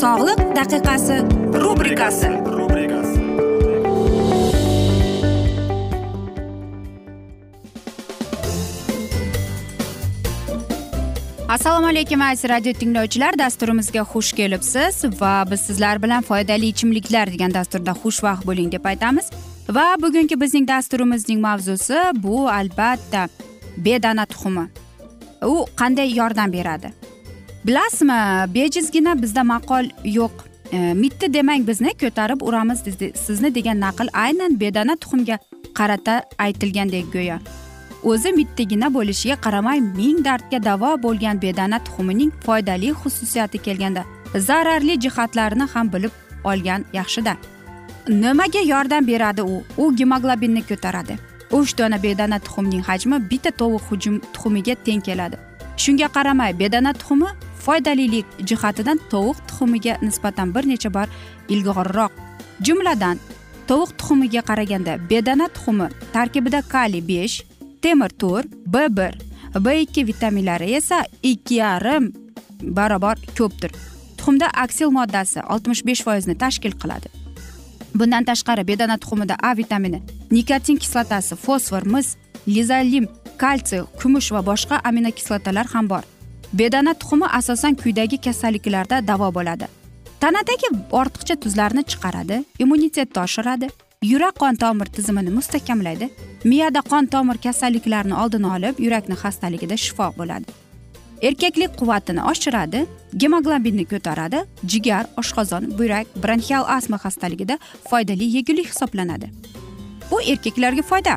Sog'liq daqiqasi rubrikasi. Assalomu alaykum aziz radio tinglovchilar. Dasturimizga xush kelibsiz va biz sizlar bilan foydali ichimliklar degan dasturda xushvaqt bo'ling deb aytamiz. Va bugungi bizning dasturimizning mavzusi bu albatta bedana tuxumi. U qanday yordam beradi? Bilasizmi bejizgina bizda maqol yo'q. E, mitti demang bizni ko'tarib uramiz sizni degan naql aynan bedana tuxumga qarata aytilgandek go'yo. O'zi mittigina bo'lishiga qaramay ming dardga davo bo'lgan bedana tuxumining foydali xususiyati kelganda zararli jihatlarini ham bilib olgan yaxshida. Nimaga yordam beradi u? U gemoglobinni ko'taradi. Uch dona bedana tuxumning hajmi bitta tovuq hujum tuxumiga teng keladi. Shunga qaramay bedana tuxumi foydalilik jihatidan tovuq tuxumiga nisbatan bir necha bor ilg'orroq. Jumladan tovuq tuxumiga qaraganda bedana tuxumi tarkibida kaliy besh temir to'rt b bir b ikki vitaminlari esa ikki yarim barobar ko'pdir. Tuxumda aksil moddasi oltmish besh foizni tashkil qiladi. Bundan tashqari bedana tuxumida a vitamini nikotin kislotasi fosfor mis lizolim kalsiy kumush va boshqa aminokislotalar ham bor. Bedana tuxumi asosan quyidagi kasalliklarda davo bo'ladi. Tanadagi ortiqcha tuzlarni chiqaradi immunitetni oshiradi yurak qon tomir tizimini mustahkamlaydi miyada qon tomir kasalliklarini oldini olib yurakni xastaligida shifo bo'ladi. Erkaklik quvvatini oshiradi gemoglobinni ko'taradi jigar oshqozon buyrak bronxial astma xastaligida foydali yegulik hisoblanadi. Bu erkaklarga foyda.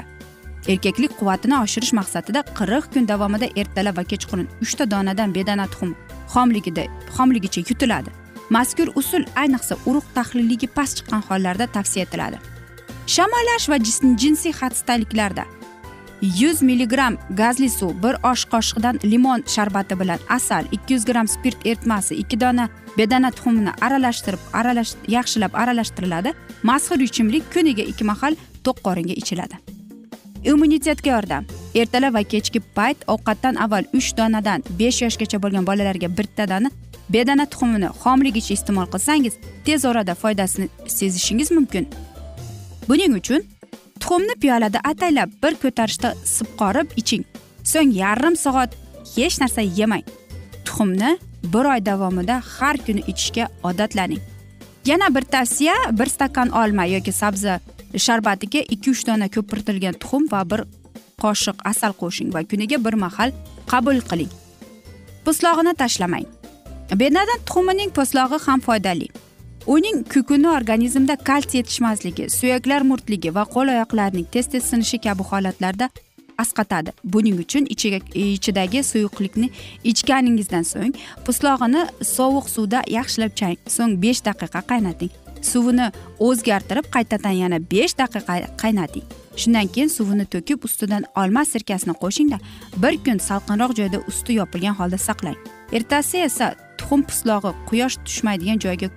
Erkaklik quvvatini oshirish maqsadida qirq kun davomida ertalab va kechqurun uchta donadan bedana tuxum xomligida xomligicha yutiladi. Mazkur usul ayniqsa urug' tahlilligi past chiqqan hollarda tavsiya etiladi. Shamollash va jinsiy xastaliklarda yuz milligramm gazli suv bir osh qoshiqdan limon sharbati bilan asal ikki yuz gramm spirt eritmasi ikki dona bedana tuxumini aralashtirib aralash yaxshilab aralashtiriladi. Mazkur ichimlik kuniga ikki mahal to'q qoringa ichiladi. Immunitetga yordam. Ertalab va kechki payt ovqatdan avval uch donadan besh yoshgacha bo'lgan bolalarga bittadan bedana tuxumini xomligicha iste'mol qilsangiz tez orada foydasini sezishingiz mumkin. Buning uchun tuxumni piyolada ataylab bir ko'tarishda sipqorib iching. So'ng yarim soat hech narsa yemang. Tuxumni bir oy davomida har kuni ichishga odatlaning. Yana bir tavsiya bir stakan olma yoki sabzi sharbatiga ikki uch dona ko'pirtirilgan tuxum va bir qoshiq asal qo'shing va kuniga bir mahal qabul qiling. Po'stlog'ini tashlamang. Bedana tuxumining po'stlog'i ham foydali. Uning kukuni organizmda kalsiy yetishmasligi suyaklar murtligi va qo'l oyoqlarning tez tez sinishi kabi holatlarda asqatadi. Buning uchun ichidagi suyuqlikni ichganingizdan so'ng po'stlog'ini sovuq suvda yaxshilab chang. So'ng besh daqiqa qaynating. Suvini o'zgartirib qaytadan yana besh daqiqa qaynating. Shundan keyin suvini to'kib ustidan olma sirkasini qo'shingda bir kun salqinroq joyda usti yopilgan holda saqlang. Ertasi esa tuxum pislog'i quyosh tushmaydigan joyga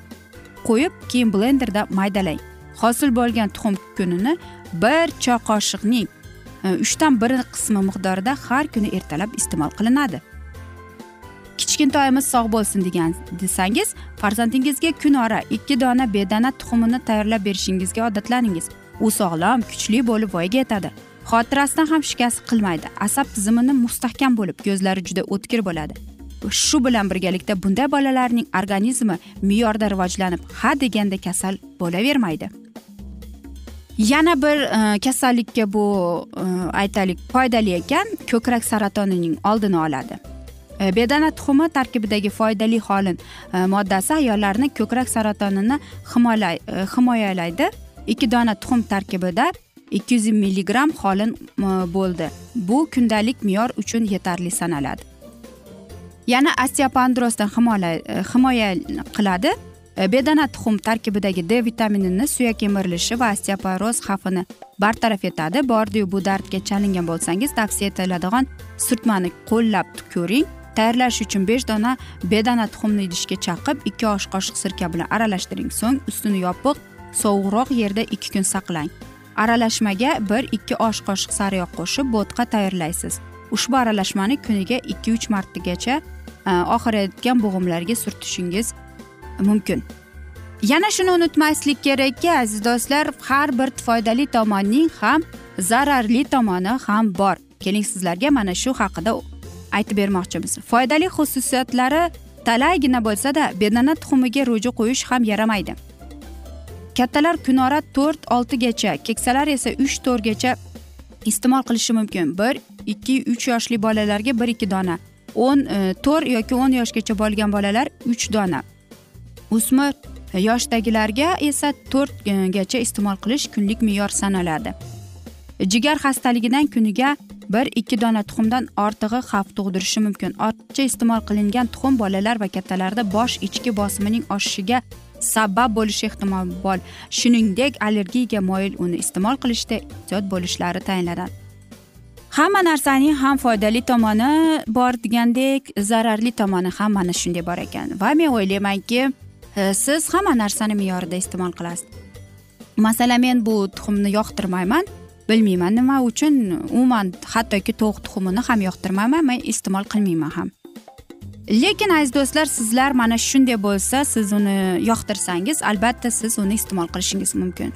qo'yib keyin blenderda maydalang. Hosil bo'lgan tuxum kunini bir choy qoshiqning e, uchdan biri qismi miqdorida har kuni ertalab iste'mol qilinadi. Kichkintoyimiz sog' bo'lsin degan desangiz farzandingizga kun ora ikki dona bedana tuxumini tayyorlab berishingizga odatlaningiz. U sog'lom kuchli bo'lib voyaga yetadi. Xotirasidan ham shikast qilmaydi. Asab tizimini mustahkam bo'lib ko'zlari juda o'tkir bo'ladi. Shu bilan birgalikda bunday bolalarning organizmi me'yorda rivojlanib ha deganda kasal bo'lavermaydi. Yana bir e, kasallikka bu e, aytaylik foydali ekan ko'krak saratonining oldini oladi. E, bedana tuxumi tarkibidagi foydali xolin e, moddasi ayollarni ko'krak saratonini e, himoyalaydi. Ikki dona tuxum tarkibida ikki yuz milligramm xolin bo'ldi. Bu kundalik me'yor uchun yetarli sanaladi. Yana osteopandrozdan himoya qiladi. Bedana tuxum tarkibidagi d vitaminini suyak emirilishi va osteoporoz xavfini bartaraf etadi. Bordiyu bu dardga chalingan bo'lsangiz tavsiya etiladigan surtmani qo'llab ko'ring. Tayyorlash uchun besh dona bedana tuxumni idishga chaqib ikki osh qoshiq sirka bilan aralashtiring. So'ng ustini yopiq sovuqroq yerda ikki kun saqlang. Aralashmaga bir ikki osh qoshiq sariyog' qo'shib bo'tqa tayyorlaysiz. Ushbu aralashmani kuniga ikki uch martagacha e, oqarayotgan bo'g'imlarga surtishingiz mumkin. Yana shuni unutmaslik kerakki aziz do'stlar har bir foydali tomonning ham zararli tomoni ham bor. Keling sizlarga mana shu haqida aytib bermoqchimiz. Foydali xususiyatlari talaygina bo'lsada bedana tuxumiga ro'ja qo'yish ham yaramaydi. Kattalar kunora to'rt oltigacha keksalar esa uch to'rtgacha iste'mol qilishi mumkin. Bir ikki uch yoshli bolalarga bir ikki dona. O'n e, to'rt yoki o'n yoshgacha bo'lgan bolalar uch dona. O'smir yoshdagilarga esa to'rtgacha iste'mol qilish kunlik me'yor sanaladi. Jigar xastaligidan kuniga bir ikki dona tuxumdan ortig'i xavf tug'dirishi mumkin. Ortiqcha iste'mol qilingan tuxum bolalar va kattalarda bosh ichki bosimining oshishiga sabab bo'lishi ehtimoli bor. Shuningdek allergiyaga moyil uni iste'mol qilishda ehtiyot bo'lishlari tayinlanadi. Hamma narsaning ham foydali tomoni bor degandek zararli tomoni ham mana shunday bor ekan. Va men o'ylaymanki e, siz hamma narsani me'yorida iste'mol qilasiz. Masalan men bu tuxumni yoqtirmayman. Bilmayman. Nima uchun? Umuman hattoki tovuq tuxumini ham yoqtirmayman. Men iste'mol qilmayman ham. Lekin aziz do'stlar sizlar mana shunday bo'lsa siz uni yoqtirsangiz albatta siz uni iste'mol qilishingiz mumkin.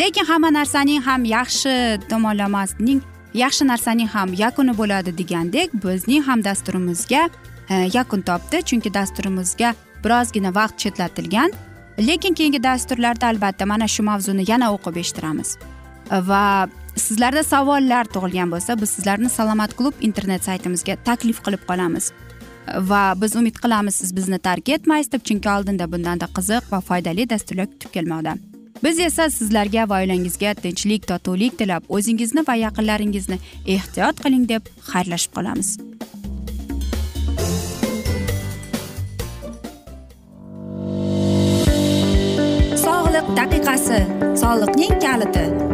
Lekin hamma narsaning ham yaxshi tomonlamasining yaxshi narsaning ham yakuni bo'ladi degandek bizning ham dasturimizga e, yakun topdi. Chunki dasturimizga birozgina vaqt chetlatilgan. Lekin keyingi dasturlarda albatta mana shu mavzuni yana o'qib eshittiramiz. Va sizlarda savollar tug'ilgan bo'lsa biz sizlarni salomat klub internet saytimizga taklif qilib qolamiz. Va biz umid qilamiz siz bizni tark etmaysiz deb chunki oldinda bundanda qiziq va foydali dasturlar kutib kelmoqda. Biz esa sizlarga va oilangizga tinchlik totuvlik tilab o'zingizni va yaqinlaringizni ehtiyot qiling deb xayrlashib qolamiz. Sog'liq daqiqasi. Soliqning kaliti.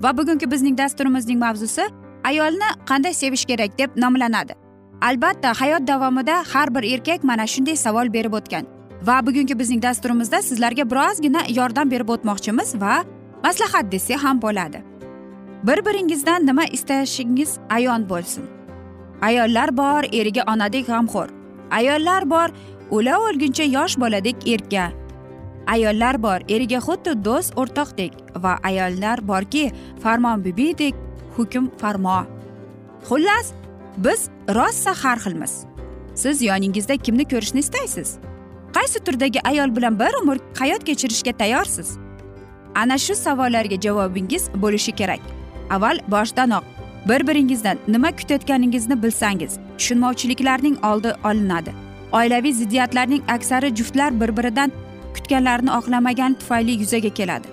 Va bugungi bizning dasturimizning mavzusi ayolni qanday sevish kerak deb nomlanadi. Albatta hayot davomida har bir erkak mana shunday savol berib o'tgan. Va bugungi bizning dasturimizda sizlarga birozgina yordam berib o'tmoqchimiz va maslahat desak ham bo'ladi. Bir biringizdan nima istashingiz ayon bo'lsin. Ayollar bor eriga onadek g'amxo'r. Ayollar bor o'la o'lguncha yosh boladek erka ayollar bor eriga xuddi do'st o'rtoqdek va ayollar borki farmon bibidek hukm farmo. Xullas biz rosa har xilmiz siz yoningizda kimni ko'rishni istaysiz? Qaysi turdagi ayol bilan bir umr hayot kechirishga tayyorsiz? Ana shu savollarga javobingiz bo'lishi kerak. Avval boshdanoq bir biringizdan nima kutayotganingizni bilsangiz tushunmovchiliklarning oldi olinadi. Oilaviy ziddiyatlarning aksari juftlar bir biridan kutganlarini oqlamagan tufayli yuzaga keladi.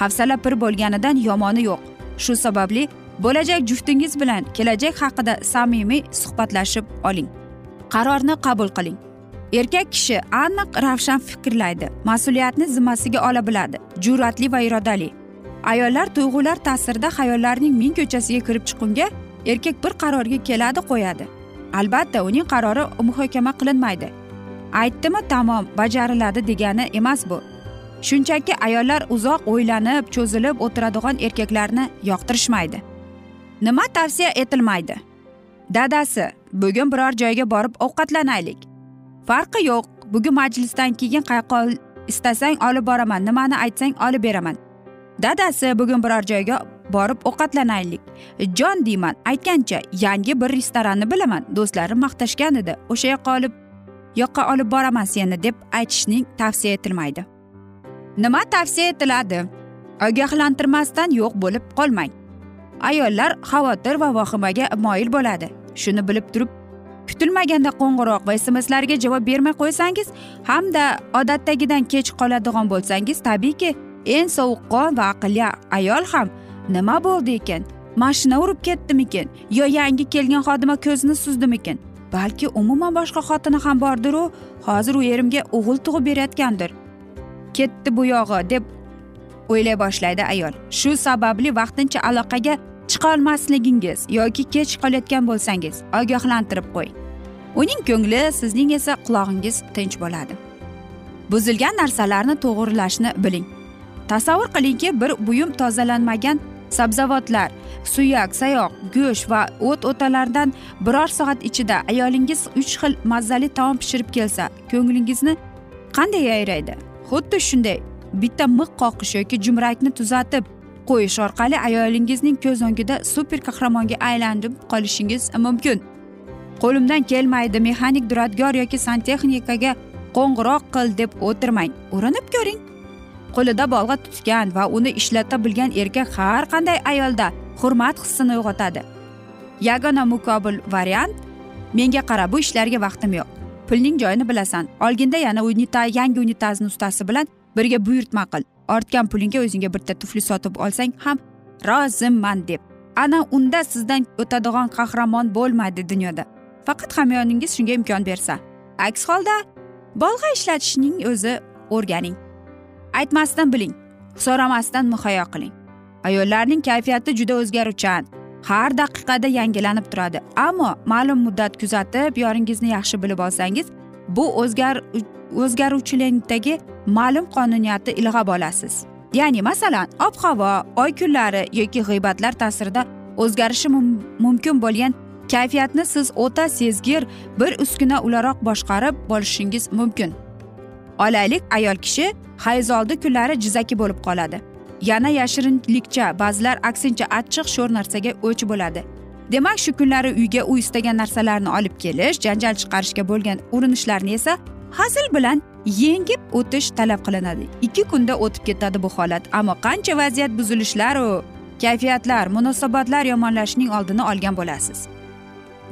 Hafsala pir bo'lganidan yomoni yo'q. Shu sababli bo'lajak juftingiz bilan kelajak haqida samimiy suhbatlashib oling. Qarorni qabul qiling. Erkak kishi aniq ravshan fikrlaydi mas'uliyatni zimmasiga ola biladi jur'atli va irodali. Ayollar tuyg'ular ta'sirida xayollarning ming ko'chasiga kirib chiqqunga erkak bir qarorga keladi qo'yadi. Albatta uning qarori muhokama qilinmaydi. Aytdimi tamom bajariladi degani emas bu. Shunchaki ayollar uzoq o'ylanib cho'zilib o'tiradigan erkaklarni yoqtirishmaydi. Nima tavsiya etilmaydi? Dadasi bugun biror joyga borib ovqatlanaylik. Farqi yo'q bugun majlisdan keyin qayqol istasang olib boraman nimani aytsang olib beraman. Dadasi bugun biror joyga borib ovqatlanaylik. Jon deyman aytgancha yangi bir restoranni bilaman do'stlarim maqtashgan edi o'sha yoqqa olib yoqqa olib boraman seni deb aytishning tavsiya etilmaydi. Nima tavsiya etiladi? Ogohlantirmasdan yo'q bo'lib qolmang. Ayollar xavotir va vahimaga moyil bo'ladi. Shuni bilib turib kutilmaganda qo'ng'iroq va smslarga javob bermay qo'ysangiz hamda odatdagidan kech qoladigan bo'lsangiz tabiiyki eng sovuqqon va aqlli ayol ham nima bo'ldi ekan? Mashina urib ketdimikin yo yangi kelgan xodima ko'zini suzdimikin? Balki umuman boshqa xotini ham bordiru. Hozir u erimga o'g'il tug'ib berayotgandir. Ketdi bu yog'i deb o'ylay boshlaydi ayol. Shu sababli vaqtincha aloqaga chiqolmasligingiz yoki kech qolayotgan bo'lsangiz ogohlantirib qo'ying uning ko'ngli sizning esa qulog'ingiz tinch bo'ladi. Buzilgan narsalarni to'g'irlashni biling. Tasavvur qilingki bir buyum tozalanmagan sabzavotlar suyak sayoq go'sht va o't o'talardan biror soat ichida ayolingiz uch xil mazali taom pishirib kelsa ko'nglingizni qanday yayraydi? Xuddi shunday bitta miq qoqish yoki jumrakni tuzatib qo'yish orqali ayolingizning ko'z o'ngida super qahramonga aylanib qolishingiz mumkin. Qo'limdan kelmaydi mexanik duradgor yoki santexnikaga qo'ng'iroq qil deb o'tirmang. Urinib ko'ring. Qo'lida bolg'a tutgan va uni ishlata bilgan erkak har qanday ayolda hurmat hissini uyg'otadi. Yagona muqobil variant menga qara bu ishlarga vaqtim yo'q. Pulning joyini bilasan. Olginda yana unita yangi unitazni ustasi bilan birga buyurtma qil. Ortgan pulingga o'zingga bitta tufli sotib olsang ham roziman deb. Ana unda sizdan o'tadigan qahramon bo'lmaydi dunyoda. Faqat hamyoningiz shunga imkon bersa. Aks holda bolg'a ishlatishning o'zi o'rganing. Aytmasdan biling so'ramasdan muhayyo qiling. Ayollarning kayfiyati juda o'zgaruvchan har daqiqada yangilanib turadi. Ammo ma'lum muddat kuzatib yoringizni yaxshi bilib olsangiz bu o'zgar o'zgaruvchilikdagi ma'lum qonuniyatni ilg'ab olasiz. Ya'ni masalan ob havo oy kunlari yoki g'iybatlar ta'sirida o'zgarishi mumkin bo'lgan kayfiyatni siz o'ta sezgir bir uskuna o'laroq boshqarib borishingiz mumkin. Olaylik ayol kishi hayz oldi kunlari jizaki bo'lib qoladi. Yana yashirinlikcha ba'zilar aksincha achchiq sho'r narsaga o'ch bo'ladi. Demak shu kunlari uyga u istagan narsalarni olib kelish janjal chiqarishga bo'lgan urinishlarni esa hazil bilan yengib o'tish talab qilinadi. Ikki kunda o'tib ketadi bu holat. Ammo qancha vaziyat buzilishlaru kayfiyatlar munosabatlar yomonlashishining oldini olgan bo'lasiz.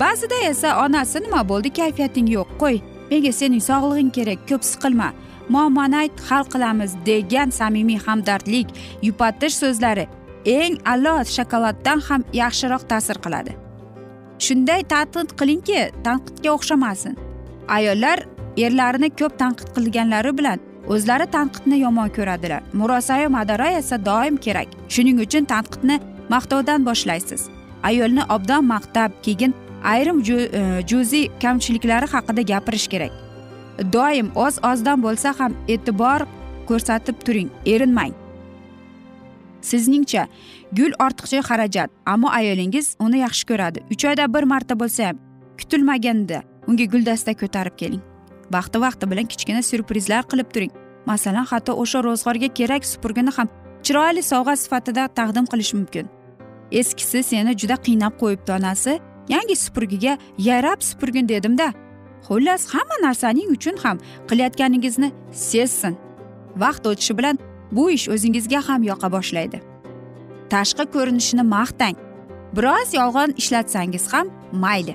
Ba'zida esa onasi nima bo'ldi? Kayfiyating yo'q qo'y. Nega sening sog'lig'ing kerak ko'p siqilma. Muammoni ayt hal qilamiz degan samimiy hamdardlik yupatish so'zlari eng a'lo shokoladdan ham yaxshiroq ta'sir qiladi. Shunday tanqid qilingki tanqidga o'xshamasin. Ayollar erlarini ko'p tanqid qilganlari bilan o'zlari tanqidni yomon ko'radilar. Murosayu madora esa doim kerak. Shuning uchun tanqidni maqtovdan boshlaysiz. Ayolni obdon maqtab keyin ayrim e, juziy kamchiliklari haqida gapirish kerak. Doim oz ozdan bo'lsa ham e'tibor ko'rsatib turing erinmang. Sizningcha gul ortiqcha xarajat ammo ayolingiz uni yaxshi ko'radi. Uch oyda bir marta bo'lsa ham kutilmaganda unga guldasta ko'tarib keling. Vaqti vaqti bilan kichkina syurprizlar qilib turing. Masalan hatto o'sha ro'zg'orga kerak supurgini ham chiroyli sovg'a sifatida taqdim qilish mumkin. Eskisi seni juda qiynab qo'yibdi onasi. Yangi supurgiga yayrab supurgin dedimda xullas hamma narsaning uchun ham qilayotganingizni sezsin. Vaqt o'tishi bilan bu ish o'zingizga ham yoqa boshlaydi. Tashqi ko'rinishini maqtang. Biroz yolg'on ishlatsangiz ham mayli.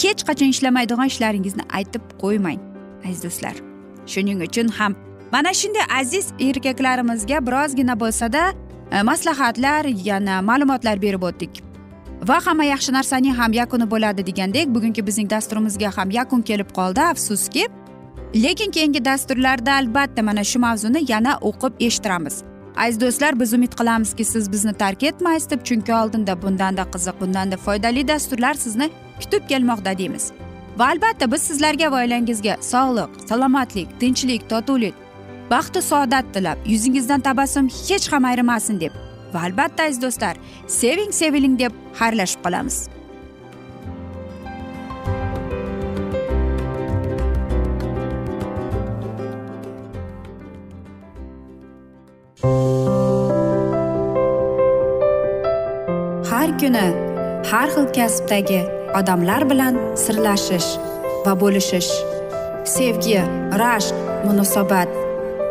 Hech qachon ishlamaydigan ishlaringizni aytib qo'ymang aziz do'stlar. Shuning uchun ham mana shunday aziz erkaklarimizga birozgina bo'lsada e, maslahatlar yana ma'lumotlar berib o'tdik. Va hamma yaxshi narsaning ham yakuni bo'ladi degandek bugungi bizning dasturimizga ham yakun kelib qoldi afsuski. Lekin keyingi dasturlarda albatta mana shu mavzuni yana o'qib eshittiramiz. Aziz do'stlar biz umid qilamizki siz bizni tark etmaysiz deb chunki oldinda bundanda qiziq bundanda foydali dasturlar sizni kutib kelmoqda deymiz. Va albatta biz sizlarga va oilangizga sog'lik salomatlik tinchlik totuvlik baxtu saodat tilab yuzingizdan tabassum hech ham ayrimasin deb va albatta aziz do'stlar seving seviling deb xayrlashib qolamiz. Har kuni har xil kasbdagi odamlar bilan sirlashish va bo'lishish sevgi rashq munosabat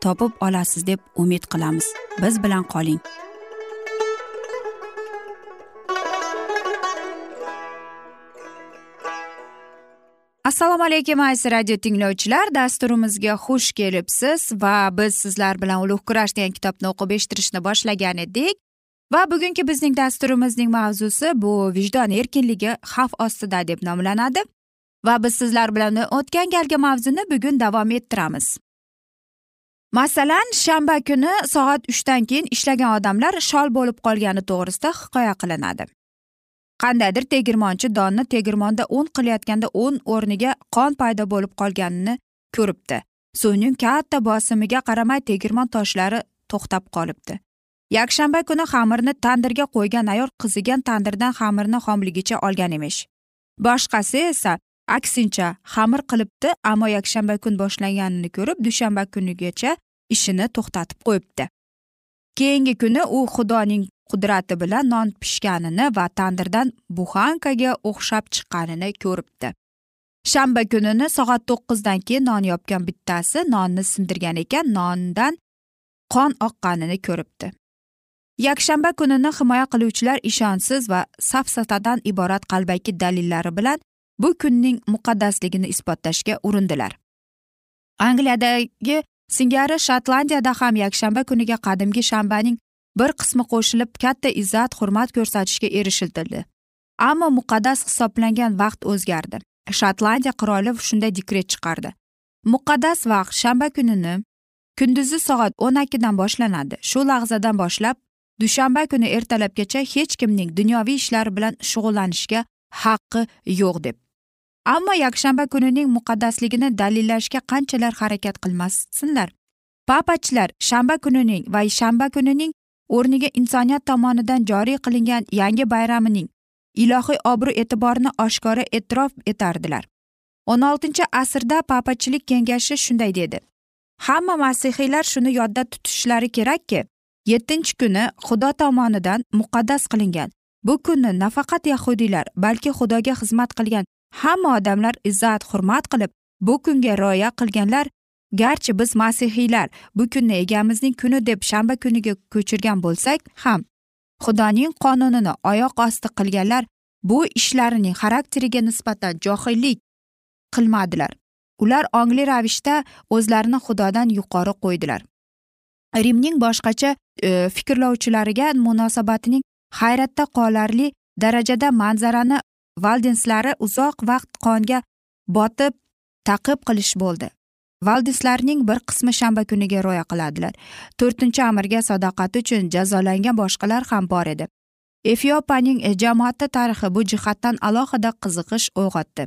topib olasiz deb umid qilamiz. Biz bilan qoling. Assalomu alaykum aziz radio tinglovchilar. Dasturimizga xush kelibsiz va biz sizlar bilan ulug' kurash degan kitobni o'qib eshittirishni boshlagan edik. Va bugungi bizning dasturimizning mavzusi bu vijdon erkinligi xavf ostida deb nomlanadi. Va biz sizlar bilan o'tgan galgi mavzuni bugun davom ettiramiz. Masalan shanba kuni soat uchdan keyin ishlagan odamlar shol bo'lib qolgani to'g'risida hikoya qilinadi. Qandaydir tegirmonchi donni tegirmonda un qilayotganda un o'rniga qon paydo bo'lib qolganini ko'ribdi. Suvning katta bosimiga qaramay tegirmon toshlari to'xtab qolibdi. Yakshanba kuni xamirni tandirga qo'ygan ayol qizigan tandirdan xamirni xomligicha olgan emish. Boshqasi esa aksincha xamir qilibdi ammo yakshanba kun boshlanganini ko'rib dushanba kunigacha ishini to'xtatib qo'yibdi. Keyingi kuni u xudoning qudrati bilan non pishganini va tandirdan buxankaga o'xshab chiqqanini ko'ribdi. Shanba kunini soat to'qqizdan keyin non yopgan bittasi nonni sindirgan ekan nondan qon oqqanini ko'ribdi. Yakshanba kunini himoya qiluvchilar ishonchsiz va safsatadan iborat qalbaki dalillari bilan bu kunning muqaddasligini isbotlashga urindilar. Angliyadagi singari shotlandiyada ham yakshanba kuniga qadimgi shanbaning bir qismi qo'shilib katta izzat hurmat ko'rsatishga erishildi. Ammo muqaddas hisoblangan vaqt o'zgardi. Shotlandiya qiroli shunday dekret chiqardi. Muqaddas vaqt shanba kunini kunduzi soat o'n ikkidan boshlanadi. Shu lahzadan boshlab dushanba kuni ertalabgacha hech kimning dunyoviy ishlari bilan shug'ullanishga haqqi yo'q deb ammo yakshanba kunining muqaddasligini dalillashga qanchalar harakat qilmasinlar? Papachilar shanba kunining va shanba kunining o'rniga insoniyat tomonidan joriy qilingan yangi bayramining ilohiy obro' e'tiborini oshkora e'tirof etardilar. O'n oltinchi asrda papachilik kengashi shunday dedi. Hamma masihiylar shuni yodda tutishlari kerakki yettinchi kuni xudo tomonidan muqaddas qilingan. Bu kunni nafaqat yahudiylar balki xudoga xizmat qilgan hamma odamlar izzat hurmat qilib bu kunga rioya qilganlar garchi biz masihiylar bu kunni egamizning kuni deb shanba kuniga ko'chirgan bo'lsak ham xudoning qonunini oyoq osti qilganlar bu ishlarining xarakteriga nisbatan johillik qilmadilar. Ular ongli ravishda o'zlarini xudodan yuqori qo'ydilar. Rimning boshqacha e, fikrlovchilariga munosabatining hayratda qolarli darajada manzarani valdenslari uzoq vaqt qonga botib taqib qilish bo'ldi. Valdislarning bir qismi shanba kuniga rioya qiladilar. To'rtinchi amirga sadoqati uchun jazolangan boshqalar ham bor edi. Efiopiyaning e, jamoati tarixi bu jihatdan alohida qiziqish uyg'otdi.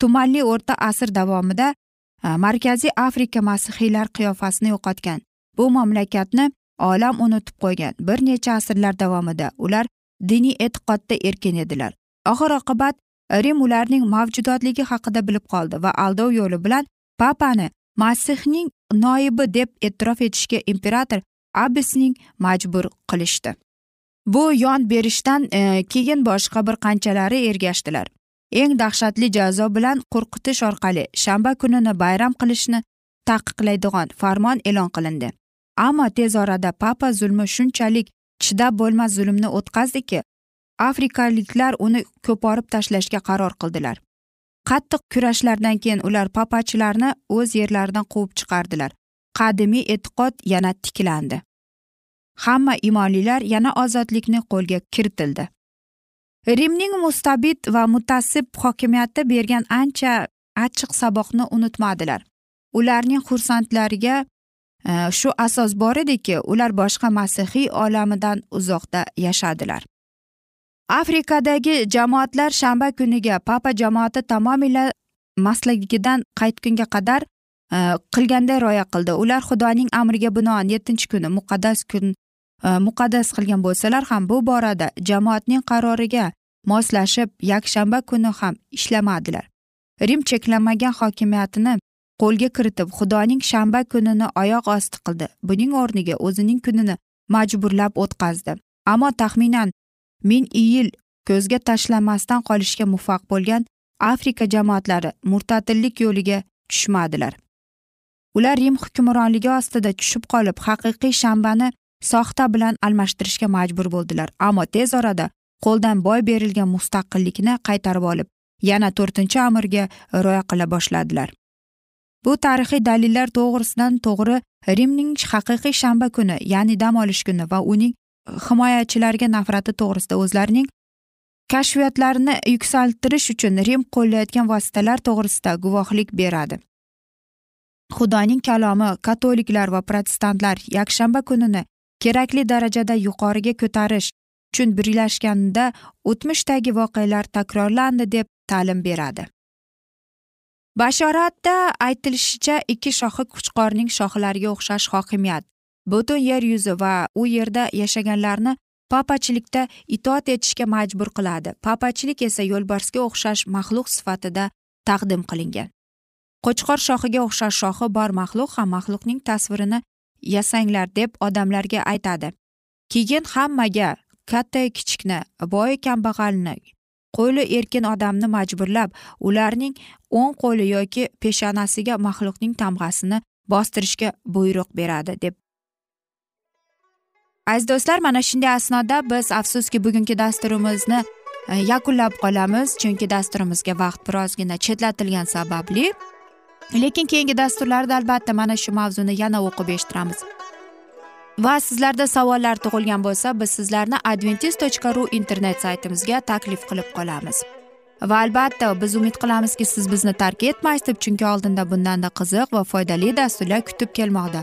Tumanli o'rta asr davomida e, markaziy afrika masihiylar qiyofasini yo'qotgan. Bu mamlakatni olam unutib qo'ygan bir necha asrlar davomida ular diniy e'tiqodda erkin edilar. Oxir oqibat e, rim ularning mavjudotligi haqida bilib qoldi va aldov yo'li bilan papani masihning noibi deb e'tirof etishga imperator abisning majbur qilishdi. Bu yon berishdan e, keyin boshqa bir qanchalari ergashdilar. Eng dahshatli jazo bilan qo'rqitish orqali shanba kunini bayram qilishni taqiqlaydigan farmon e'lon qilindi. Ammo tez orada papa zulmi shunchalik chidab bo'lmas zulmni o'tkazdiki afrikaliklar uni ko'porib tashlashga qaror qildilar. Qattiq kurashlardan keyin ular papachilarni o'z yerlaridan quvib chiqardilar. Qadimiy e'tiqod yana tiklandi. Hamma imonlilar yana ozodlikni qo'lga kiritildi. Rimning mustabid va mutassib hokimiyati bergan ancha achchiq saboqni unutmadilar. Ularning xursandlariga e, shu asos bor ediki ular boshqa masihiy olamidan uzoqda yashadilar. Afrikadagi jamoatlar shanba kuniga papa jamoati tamomila mastligidan qaytgunga qadar e, qilganday rioya qildi. Ular xudoning amriga binoan yettinchi kuni muqaddas kun e, muqaddas qilgan bo'lsalar ham bu borada jamoatning qaroriga moslashib yakshanba kuni ham ishlamadilar. Rim cheklanmagan hokimiyatini qo'lga kiritib xudoning shanba kunini oyoq osti qildi. Buning o'rniga o'zining kunini majburlab o'tkazdi. Ammo taxminan ming yil ko'zga tashlanmasdan qolishga muvaffaq bo'lgan afrika jamoatlari murtatillik yo'liga tushmadilar. Ular rim hukmronligi ostida tushib qolib haqiqiy shanbani soxta bilan almashtirishga majbur bo'ldilar. Ammo tez orada qo'ldan boy berilgan mustaqillikni qaytarib olib yana to'rtinchi amirga rioya qila boshladilar. Bu tarixiy dalillar to'g'risidan to'g'ri rimning haqiqiy shanba kuni ya'ni dam olish kuni va uning himoyachilarga nafrati to'g'risida o'zlarining kashfiyotlarini yuksaltirish uchun rim qo'llayotgan vositalar to'g'risida guvohlik beradi. Xudoning kalomi katoliklar va protestantlar yakshanba kunini kerakli darajada yuqoriga ko'tarish uchun birlashganda o'tmishdagi voqealar takrorlandi deb ta'lim beradi. Bashoratda aytilishicha ikki shoxi kuchqorning shoxlariga o'xshash hokimiyat butun yer yuzi va u yerda yashaganlarni papachilikda itoat etishga majbur qiladi. Papachilik esa yo'lbarsga o'xshash maxluq sifatida taqdim qilingan. Qo'chqor shoxiga o'xshash shoxi bor maxluq ham maxluqning tasvirini yasanglar deb odamlarga aytadi. Keyin hammaga katta kichikni boy kambag'alni qo'li erkin odamni majburlab ularning o'ng qo'li yoki peshanasiga maxluqning tamg'asini bostirishga buyruq beradi deb aziz do'stlar mana shunday asnoda biz afsuski bugungi dasturimizni e, yakunlab qolamiz chunki dasturimizga vaqt birozgina chetlatilgani sababli. Lekin keyingi dasturlarda albatta mana shu mavzuni yana o'qib eshittiramiz. Va sizlarda savollar tug'ilgan bo'lsa biz sizlarni adventis tochka ru internet saytimizga taklif qilib qolamiz. Va albatta biz umid qilamizki siz bizni tark etmaysiz deb chunki oldinda bundanda qiziq va foydali dasturlar kutib kelmoqda.